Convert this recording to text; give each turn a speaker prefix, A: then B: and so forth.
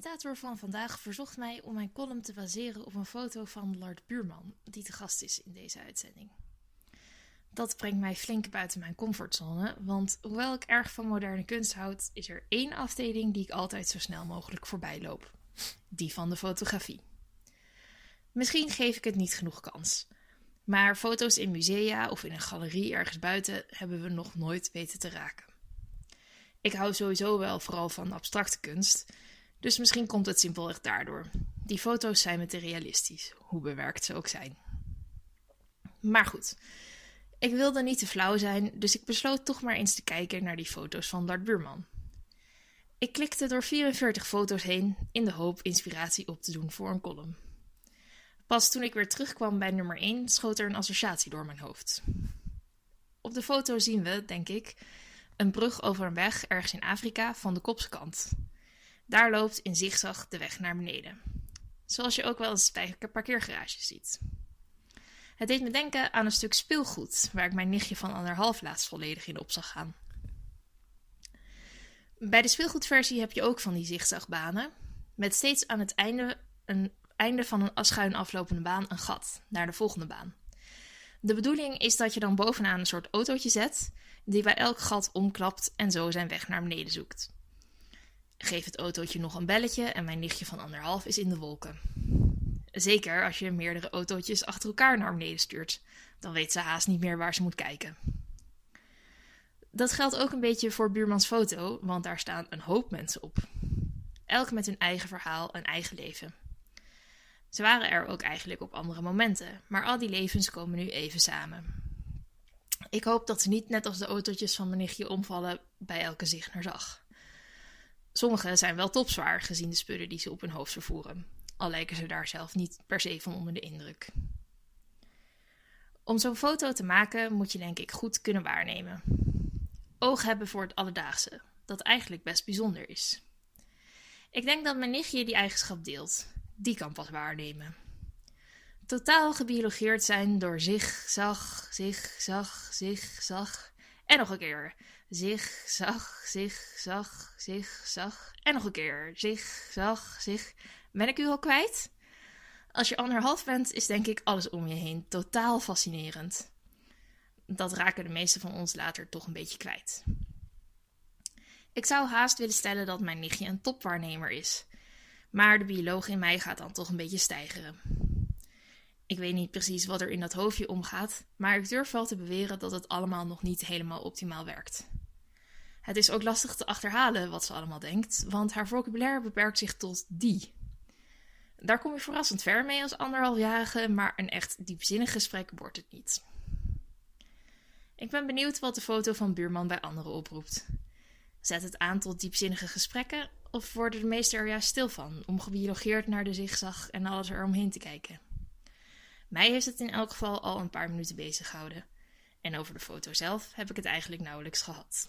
A: presentator van vandaag verzocht mij om mijn column te baseren op een foto van Lard Buurman, die te gast is in deze uitzending. Dat brengt mij flink buiten mijn comfortzone, want hoewel ik erg van moderne kunst houd, is er één afdeling die ik altijd zo snel mogelijk voorbij loop: die van de fotografie. Misschien geef ik het niet genoeg kans, maar foto's in musea of in een galerie ergens buiten hebben we nog nooit weten te raken. Ik hou sowieso wel vooral van abstracte kunst, dus misschien komt het simpelweg daardoor. Die foto's zijn me te realistisch, hoe bewerkt ze ook zijn. Maar goed, ik wilde niet te flauw zijn, dus ik besloot toch maar eens te kijken naar die foto's van Dart Buurman. Ik klikte door 44 foto's heen in de hoop inspiratie op te doen voor een column. Pas toen ik weer terugkwam bij nummer 1 schoot er een associatie door mijn hoofd. Op de foto zien we, denk ik, een brug over een weg ergens in Afrika van de kopskant. Daar loopt in zigzag de weg naar beneden. Zoals je ook wel eens bij parkeergarages ziet. Het deed me denken aan een stuk speelgoed waar ik mijn nichtje van anderhalf laatst volledig in op zag gaan. Bij de speelgoedversie heb je ook van die zigzagbanen, met steeds aan het einde, een, einde van een schuin aflopende baan een gat naar de volgende baan. De bedoeling is dat je dan bovenaan een soort autootje zet, die bij elk gat omklapt en zo zijn weg naar beneden zoekt. Geef het autootje nog een belletje en mijn nichtje van anderhalf is in de wolken. Zeker als je meerdere autootjes achter elkaar naar beneden stuurt. Dan weet ze haast niet meer waar ze moet kijken. Dat geldt ook een beetje voor Buurmans foto, want daar staan een hoop mensen op. Elk met hun eigen verhaal en eigen leven. Ze waren er ook eigenlijk op andere momenten, maar al die levens komen nu even samen. Ik hoop dat ze niet net als de autootjes van mijn nichtje omvallen bij elke naar zag. Sommige zijn wel topzwaar gezien de spullen die ze op hun hoofd vervoeren, al lijken ze daar zelf niet per se van onder de indruk. Om zo'n foto te maken moet je denk ik goed kunnen waarnemen. Oog hebben voor het alledaagse, dat eigenlijk best bijzonder is. Ik denk dat mijn nichtje die eigenschap deelt. Die kan pas waarnemen. Totaal gebiologeerd zijn door zich, zag, zich, zag, zich, zag. En nog een keer. Zich, zag, zich, zag, zich, zag. En nog een keer. Zich, zag, zich. Ben ik u al kwijt? Als je anderhalf bent, is denk ik alles om je heen totaal fascinerend. Dat raken de meeste van ons later toch een beetje kwijt. Ik zou haast willen stellen dat mijn nichtje een topwaarnemer is. Maar de bioloog in mij gaat dan toch een beetje stijgeren. Ik weet niet precies wat er in dat hoofdje omgaat, maar ik durf wel te beweren dat het allemaal nog niet helemaal optimaal werkt. Het is ook lastig te achterhalen wat ze allemaal denkt, want haar vocabulaire beperkt zich tot die. Daar kom je verrassend ver mee als anderhalfjarige, maar een echt diepzinnig gesprek wordt het niet. Ik ben benieuwd wat de foto van buurman bij anderen oproept. Zet het aan tot diepzinnige gesprekken, of worden de meesten er juist stil van, om gebiologeerd naar de zigzag en alles eromheen te kijken? Mij heeft het in elk geval al een paar minuten bezig gehouden. En over de foto zelf heb ik het eigenlijk nauwelijks gehad.